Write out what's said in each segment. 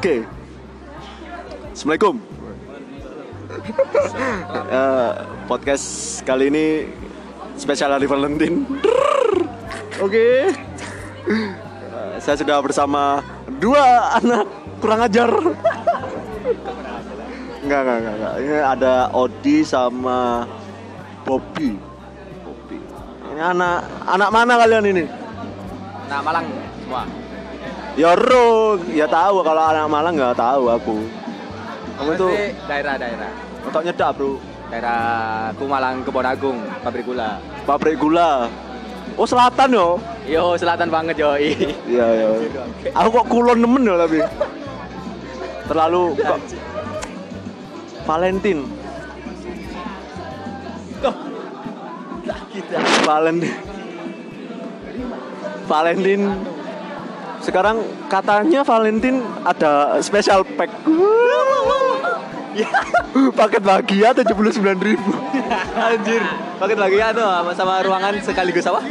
Oke. Assalamualaikum. Eh, podcast kali ini spesial hari Valentine. Oke. Eh, saya sudah bersama dua anak kurang ajar. Enggak, enggak, enggak, enggak. Ini ada Odi sama Bobby. Bobby. Ini anak anak mana kalian ini? Nah, Malang semua. Ya Ro, ya tahu kalau anak Malang nggak tahu aku. Kamu tuh Mesti daerah-daerah. otak nyedak bro. Daerah Kumalang Kebon Agung, pabrik gula. Pabrik gula. Oh selatan yo. Yo, selatan banget yo. Iya iya. Aku kok kulon nemen yo tapi. Terlalu kok. Valentine. Valentine. Valentine. Sekarang katanya Valentine ada special pack. Paket bahagia 79.000 ribu. Anjir. Paket ya tuh sama- sama ruangan sekaligus apa?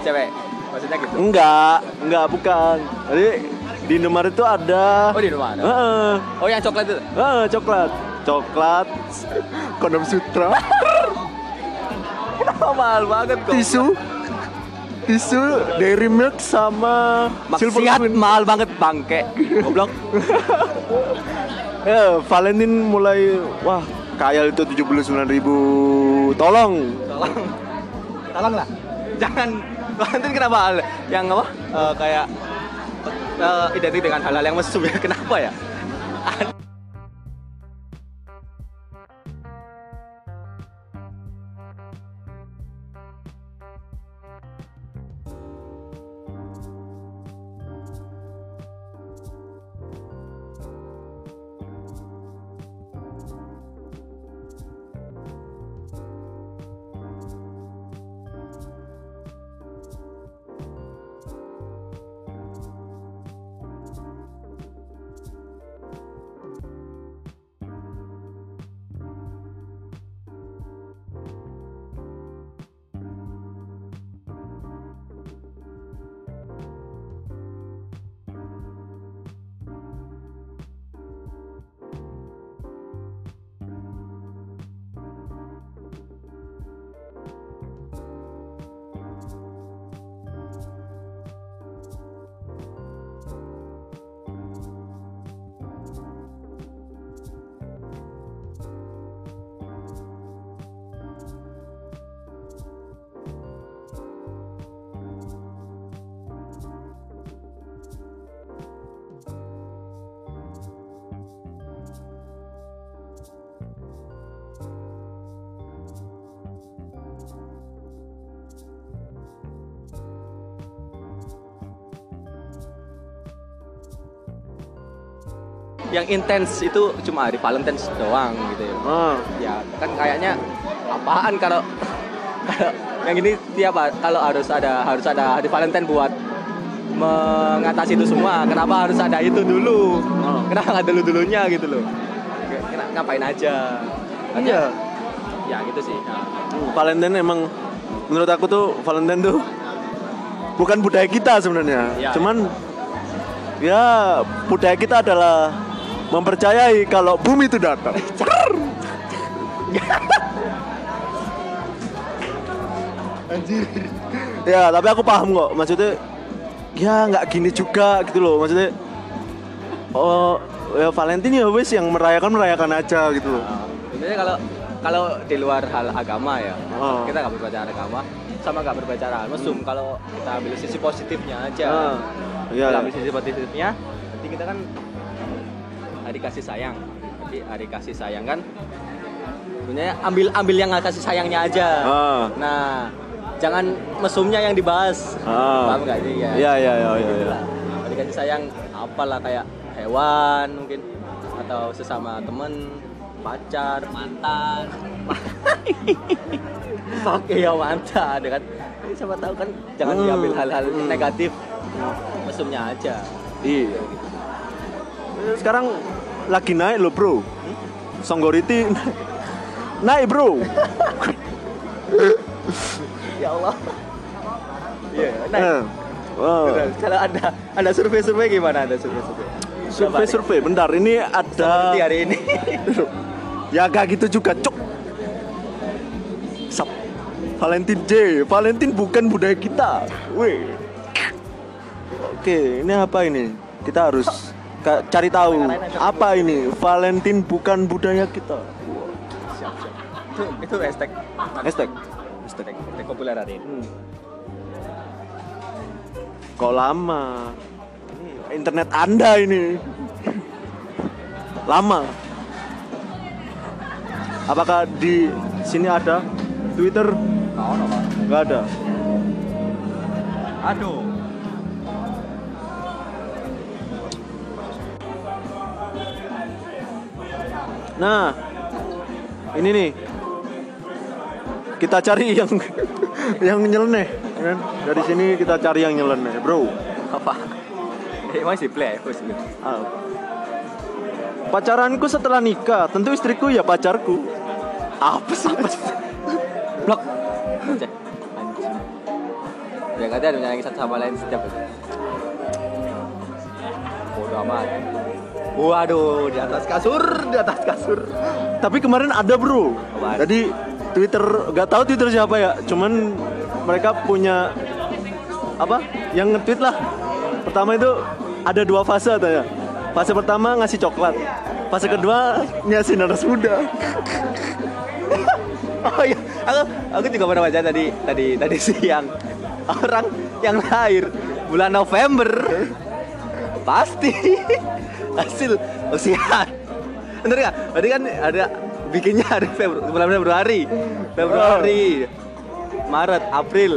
Cewek. Maksudnya gitu. Enggak, enggak bukan. Jadi di Indomaret itu ada Oh, di rumah ada. Heeh. Oh, yang coklat itu. Heeh, coklat. Coklat, kondom sutra, mahal banget kok. tisu, tisu, dairy milk sama Maksiat mahal banget bangke. Goblok. Ya, Valentine mulai wah kaya itu 79.000 ribu. Tolong. Tolong. Tolong lah. Jangan Valentine kenapa hal yang apa? eh, kayak eh, identik dengan hal-hal yang mesum ya. Kenapa ya? Yang intens itu cuma hari Valentine's doang gitu ya. Ah, Ya kan kayaknya apaan kalau kalau yang ini tiap kalau harus ada harus ada hari Valentine buat mengatasi itu semua. Kenapa harus ada itu dulu? Oh. Kenapa nggak dulu dulunya gitu loh? Kena- ngapain aja? Iya. Ya gitu sih. Nah, Valentine emang menurut aku tuh Valentine tuh bukan budaya kita sebenarnya. Iya. Cuman ya budaya kita adalah mempercayai kalau bumi itu datar. Anjir. ya, tapi aku paham kok. Maksudnya ya nggak gini juga gitu loh. Maksudnya oh ya Valentine ya wis yang merayakan merayakan aja gitu loh. Sebenarnya kalau kalau di luar hal agama ya, Oh. kita nggak berbicara agama, sama nggak berbicara mesum. Kalau kita ambil sisi positifnya aja, iya, Kita iya. ambil sisi positifnya, nanti kita kan hari kasih sayang. Jadi hari kasih sayang kan, sebenarnya ambil ambil yang kasih sayangnya aja. Ah. Nah, jangan mesumnya yang dibahas. Ah. Paham nggak sih ya? Iya iya iya iya. iya. Hari kasih sayang apalah kayak hewan mungkin atau sesama temen pacar mantan oke ya mantan ya kan Ini siapa tahu kan jangan Hmm. diambil hal-hal negatif mesumnya aja Iya. Sekarang lagi naik loh bro. Songgoriti naik bro. ya Allah iya nah, Eh, wow. benar. kalau ada ada survei-survei gimana ada survei-survei Survei-survei, bentar. Ini ada Seperti hari ini. Ya gak gitu juga, cuk. Sap. Valentine J, Valentine bukan budaya kita. Weh. Oke, ini apa ini? Kita harus cari tahu apa ini. Valentine bukan budaya kita. itu itu hashtag Hashtag. hashtag, hashtag populer hari ini. Hmm. Kok lama? Internet Anda ini. Lama. Apakah di sini ada Twitter? Nggak ada. Aduh. Nah, ini nih. Kita cari yang yang nyeleneh, kan? Dari sini kita cari yang nyeleneh, bro. Apa? Eh, masih play, masih play. Ah. Pacaranku setelah nikah, tentu istriku ya pacarku. Apa sih? Blok. Cek. Anjing. Ya katanya ada yang satu sama lain setiap itu. Bodoh amat. Waduh, di atas kasur, di atas kasur. Tapi kemarin ada bro. Apaan? Jadi Twitter nggak tahu Twitter siapa ya. Cuman mereka punya apa? Yang nge-tweet lah. Pertama itu ada dua fase katanya. Fase pertama ngasih coklat. Fase kedua ngasih nanas muda. Oh iya, aku aku juga pernah baca tadi tadi tadi siang orang yang lahir bulan November pasti hasil usia. Bener nggak? Berarti kan ada bikinnya hari Februari, bulan Februari, Februari, Maret, April,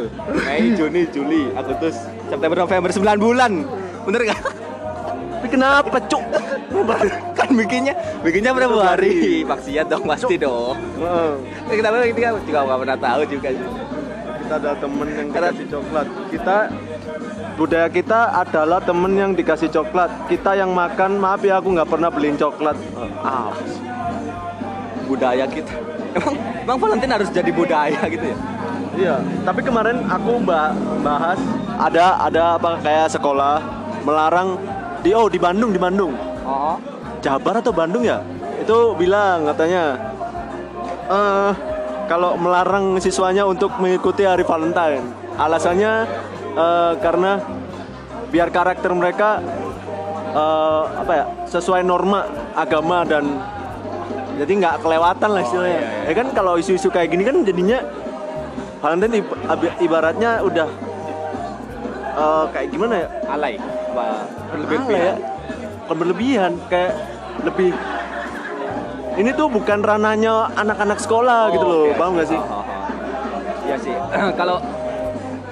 Mei, Juni, Juli, Agustus, September, November 9 bulan. Bener nggak? Tapi kenapa cuk? kan bikinnya bikinnya Februari. Maksiat dong pasti dong. Kita kita juga nggak pernah tahu juga kita ada temen yang dikasih coklat kita budaya kita adalah temen yang dikasih coklat kita yang makan maaf ya aku nggak pernah beliin coklat Ah, budaya kita. Emang emang Valentine harus jadi budaya gitu ya? iya tapi kemarin aku ba- bahas ada ada apa kayak sekolah melarang di oh di Bandung di Bandung Oh. Jabar atau Bandung ya itu bilang katanya eh kalau melarang siswanya untuk mengikuti hari Valentine alasannya eh, karena biar karakter mereka eh, apa ya sesuai norma agama dan jadi nggak kelewatan lah istilahnya iya, ya kan kalau isu-isu kayak gini kan jadinya Valentine ibaratnya udah eh, kayak gimana ya Alay. Apa Alay ya berlebihan kayak lebih ini tuh bukan ranahnya anak-anak sekolah gitu loh oke. paham gak sih Oh, oh, oh. Iya sih. kalau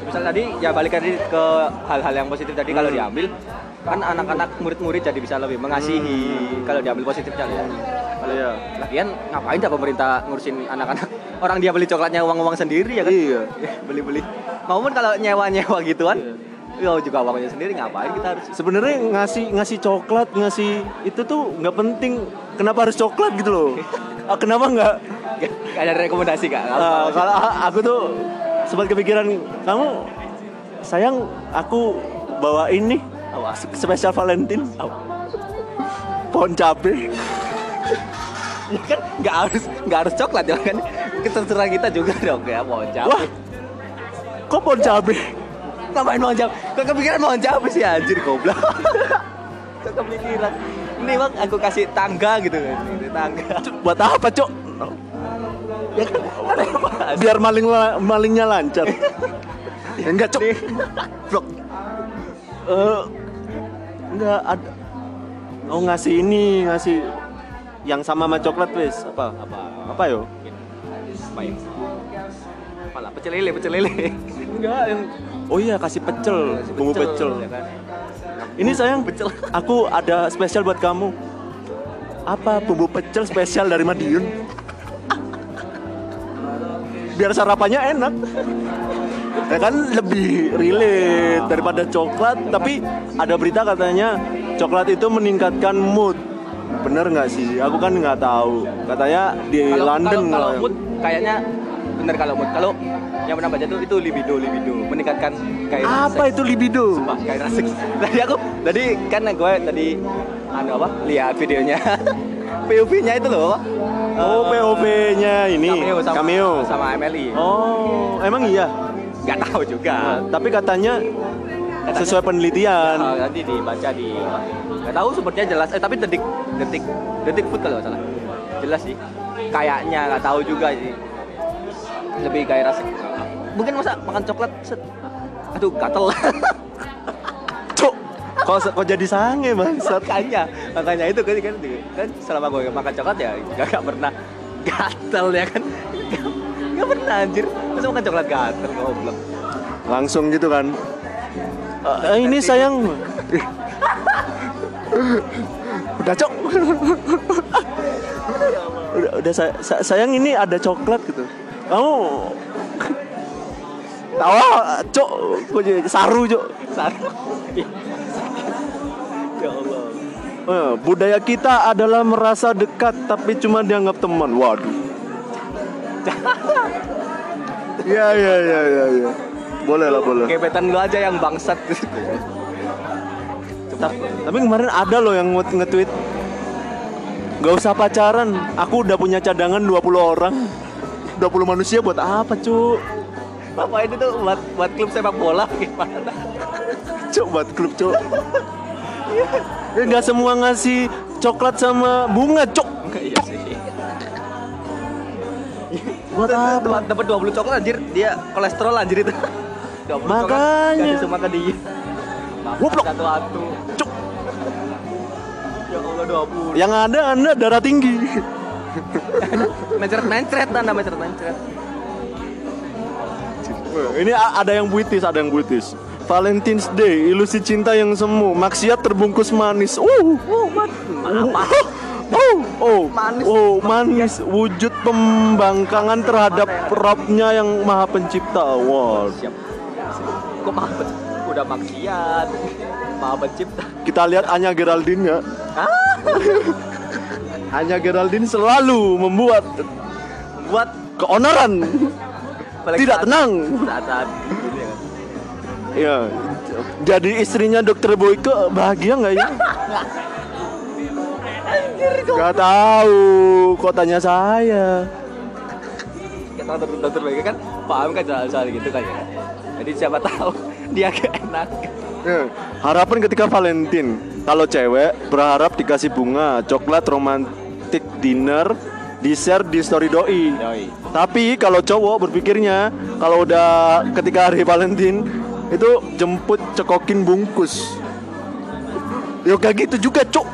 misal tadi ya balik tadi ke hal-hal yang positif tadi kalau diambil kan anak-anak murid-murid jadi bisa lebih mengasihi kalau diambil positifnya ya. Kalau Iya. lagian ngapain dah pemerintah ngurusin anak-anak orang dia beli coklatnya uang-uang sendiri ya kan? Iya. beli-beli. Maupun kalau nyewa-nyewa gituan, ya juga uangnya sendiri ngapain kita harus sebenarnya ngasih ngasih coklat ngasih itu tuh nggak penting kenapa harus coklat gitu loh Ah, kenapa nggak Gak ada rekomendasi kak? Ah, kalau aku tuh sempat kepikiran kamu sayang aku bawa ini spesial Valentine pohon cabe Ya kan nggak harus nggak harus coklat ya kan? Terserah kita juga dong ya mau wah cabai. kok pohon cabe Ngapain mau cabai? Kok kepikiran mau cabai sih anjir goblok. Kok kepikiran? Ini bang aku kasih tangga gitu kan? Ini tangga. buat apa cok Ya kan? Biar maling malingnya lancar enggak cok Blok. Eh, enggak ada oh ngasih ini ngasih yang sama sama coklat wes apa Apa? apa yo Apa ya? Apalah pecel lele, pecel lele. enggak yang oh iya kasih pecel bumbu pecel ya kan? ini sayang pecel aku ada spesial buat kamu apa bumbu pecel spesial dari Madiun biar sarapannya enak ya kan lebih relate daripada coklat tapi ada berita katanya coklat itu meningkatkan mood bener nggak sih aku kan nggak tahu katanya di Kalau London kalau, kalau mood kayaknya bener kalau mood. Kalau yang pernah baca tuh itu libido, libido meningkatkan gairah apa seks. itu libido Sumpah, gairah seks. Tadi aku, tadi kan gue tadi anu apa? Lihat videonya. POV-nya itu loh. Oh, POV-nya ini cameo sama, cameo. sama MLI. Oh, emang iya. Nggak tahu juga. Tapi katanya sesuai penelitian. Ah, nanti dibaca di nggak tahu sepertinya jelas eh tapi detik detik detik food kalau salah jelas sih kayaknya nggak tahu juga sih lebih kayak rasa mungkin masa makan coklat set aduh gatel kok kok jadi sange bangsat? makanya makanya itu kan kan kan selama gue makan coklat ya nggak nggak pernah gatel ya kan Nggak- nggak pernah anjir masa makan coklat gatel goblok Langsung gitu kan. Eh, ini sayang. udah cok. udah, udah sa- sa- sayang ini ada coklat gitu. Kamu tawa cok, saru cok. Satu. Ya Allah Eh, budaya kita adalah merasa dekat tapi cuma dianggap teman. Waduh. Iya iya iya iya. Ya. Boleh lah boleh. gebetan lu aja yang bangsat Ta- Tapi kemarin ada loh yang nge- nge-tweet Gak usah pacaran, aku udah punya cadangan 20 orang 20 manusia buat apa cu? Apa itu tuh buat buat klub sepak bola gimana? Cuk buat klub cuk Ya gak semua ngasih coklat sama bunga cuk iya sih. Buat apa? Dapat dapat 20 coklat anjir, dia kolesterol anjir itu. 20 coklat, Makanya. semua ke dia. Goblok. Satu-satu. Cuk Ya Allah 20. Yang ada anda darah tinggi Mencret-mencret anda mencret-mencret. Ini a- ada yang buitis, ada yang buitis Valentine's Day, ilusi cinta yang semu Maksiat terbungkus manis Uh, Apa? Oh, oh, Manis. oh, manis. Wujud pembangkangan terhadap Robnya yang maha pencipta. Wow. Siap. Kok maaf udah maksiat. Maaf pencipta. Kita lihat Anya Geraldine ya. Hah? Anya Geraldine selalu membuat Buat keonaran. Tidak tenang. Saat-saat ini ya. Jadi istrinya Dokter Boyke bahagia nggak ya? Gak tahu. Kok tanya saya? Kita dokter dokter baik kan paham kan soal-soal gitu kan ya. Jadi siapa tahu dia gak enak. Ya, Harapan ketika Valentine Kalau cewek berharap dikasih bunga Coklat romantik dinner Di share di story doi Yoi. Tapi kalau cowok berpikirnya Kalau udah ketika hari Valentine Itu jemput cekokin bungkus Ya kayak gitu juga cok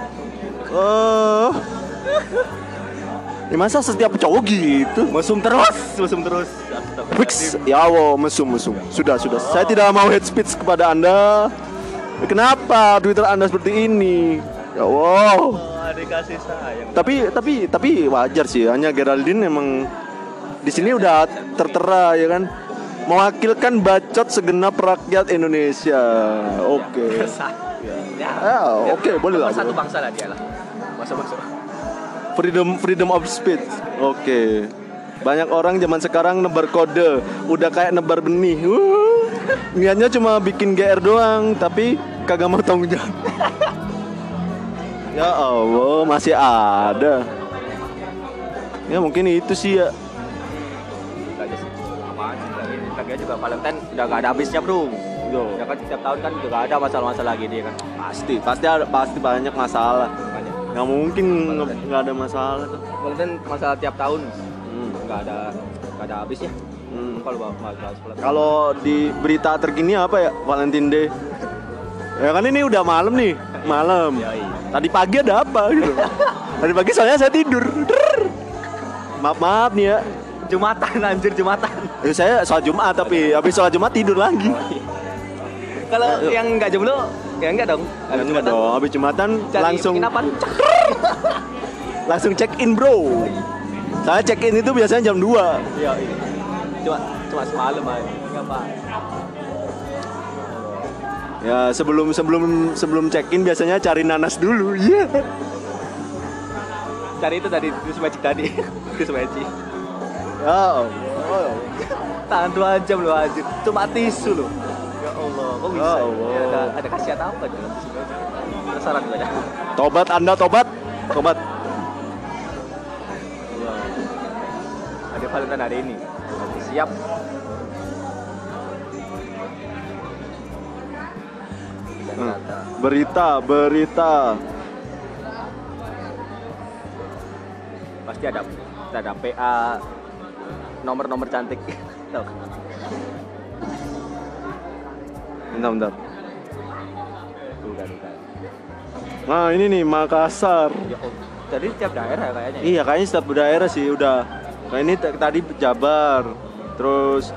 Eh, Ya masa setiap cowok gitu Mesum terus, mesum terus. Fix, ya Allah, mesum, mesum. Sudah, sudah. Saya tidak mau head speech kepada anda. Kenapa Twitter anda seperti ini? Ya Allah. Oh, dikasih sayang. Tapi, tapi, tapi wajar sih. Hanya Geraldine emang di sini udah tertera ya kan. Mewakilkan bacot segenap rakyat Indonesia. Oke. Ya, Ya, oke, boleh lah, Satu bangsa lah dia lah. Masuk-masuk. Freedom, freedom of speech. Oke. Banyak orang zaman sekarang nebar kode, udah kayak nebar benih. Niatnya cuma bikin GR doang, tapi kagak mau tanggung jawab. ya Allah, masih ada. Ya mungkin itu sih ya. Lagi sih. Apaan sih lagi? Lagi juga Valentine udah gak ada habisnya, Bro. Yo. Ya kan setiap tahun kan juga ada masalah-masalah lagi dia kan. Pasti, pasti ada, pasti banyak masalah. Banyak. Nggak mungkin nggak ada masalah tuh. Valentine masalah tiap tahun Hmm. nggak ada nggak ada habisnya. Hmm. Kalau. Kalau di berita terkini apa ya Valentine Day? Ya kan ini udah malam nih, malam. Tadi pagi ada apa gitu? Tadi pagi soalnya saya tidur. Maaf maaf nih ya. Jumatan anjir Jumatan. Ya, saya sholat Jumat tapi habis sholat Jumat tidur lagi. Kalau Ayo. yang nggak jomblo ya enggak dong. Ya, enggak dong, habis Jumatan Cari langsung langsung check in bro. Saya check in itu biasanya jam 2 Iya, iya. Cuma cuma semalam aja. Enggak apa. Ya sebelum sebelum sebelum check in biasanya cari nanas dulu. Iya. Cari itu tadi terus magic tadi. Terus magic. Ya Allah. Tahan dua jam loh anjir. Cuma tisu loh. Ya Allah, kok bisa? Ya Allah. Ya, ada, ada khasiat apa di dalam tisu magic? penasaran baca. Tobat Anda tobat. Tobat. Ada Valentine hari ini. Siap. Hmm. Berita, berita. pasti ada ada PA nomor-nomor cantik. Bentar, bentar. Bukan, bukan. Nah, ini nih Makassar. Ya, oh. Jadi tiap daerah kayaknya. Iya, kayaknya setiap daerah sih udah. Nah, ini tadi Jabar. Terus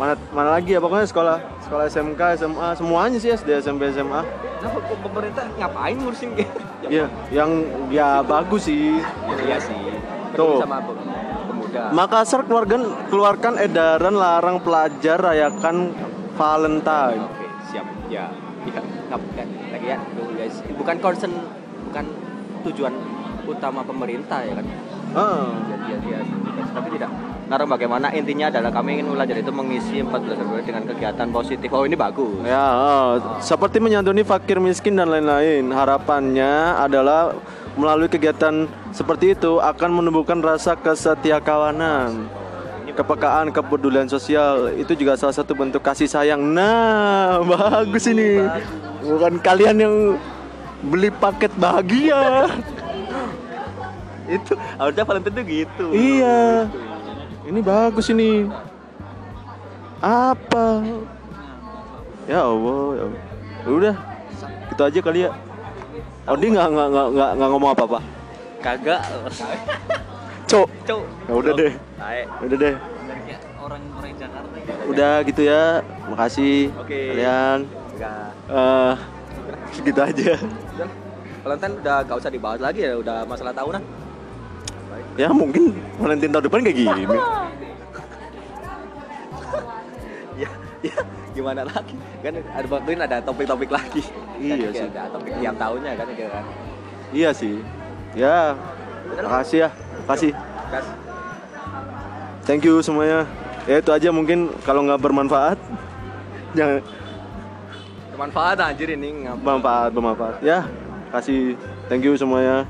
mana mana lagi ya pokoknya sekolah sekolah SMK, SMA, semuanya sih SD, SMP, SMA. Nah, pemerintah ngapain ngurusin gitu? Iya, yang ya bagus sih. Iya sih. Tuh. Sama. Makassar keluarkan keluarkan edaran larang pelajar rayakan Valentine. Oke, siap. Ya. Ya, ngap, ya, lagi ya, guys. Bukan concern, bukan tujuan utama pemerintah ya kan. Ah, Jadi ya, dia, tapi tidak. Karena bagaimana intinya adalah kami ingin belajar itu mengisi 14 Februari dengan kegiatan positif. Oh ini bagus. ya, ah, seperti menyantuni fakir miskin dan lain-lain. Harapannya adalah melalui kegiatan seperti itu akan menumbuhkan rasa kesetiakawanan. Kepekaan, kepedulian sosial itu juga salah satu bentuk kasih sayang. Nah, bagus ini. Bukan kalian yang beli paket bahagia. itu harusnya Valentine itu gitu. Iya. Ini bagus ini. Apa? Ya Allah, ya Allah. Udah, itu aja kali ya. Odi nggak nggak nggak nggak nggak ngomong apa apa. Kagak. Cok. Cuk. Ya udah deh, Baik. udah deh. orang Jakarta. Udah gitu ya. Makasih Oke. kalian. Eh, segitu aja. Valentine udah gak usah dibahas lagi ya, udah masalah tahunan. Ya mungkin Valentine tahun depan kayak gini. ya, ya gimana lagi? Kan ada bantuin ada topik-topik lagi. Iya Kan, sih. Ada topik tiap tahunnya kan gitu kan. Iya sih. Ya, makasih ya. Makasih. Gas. Thank you semuanya. Ya itu aja mungkin kalau nggak bermanfaat. Jangan Bermanfaat anjir ini ngapa? bermanfaat bermanfaat. Ya, kasih thank you semuanya.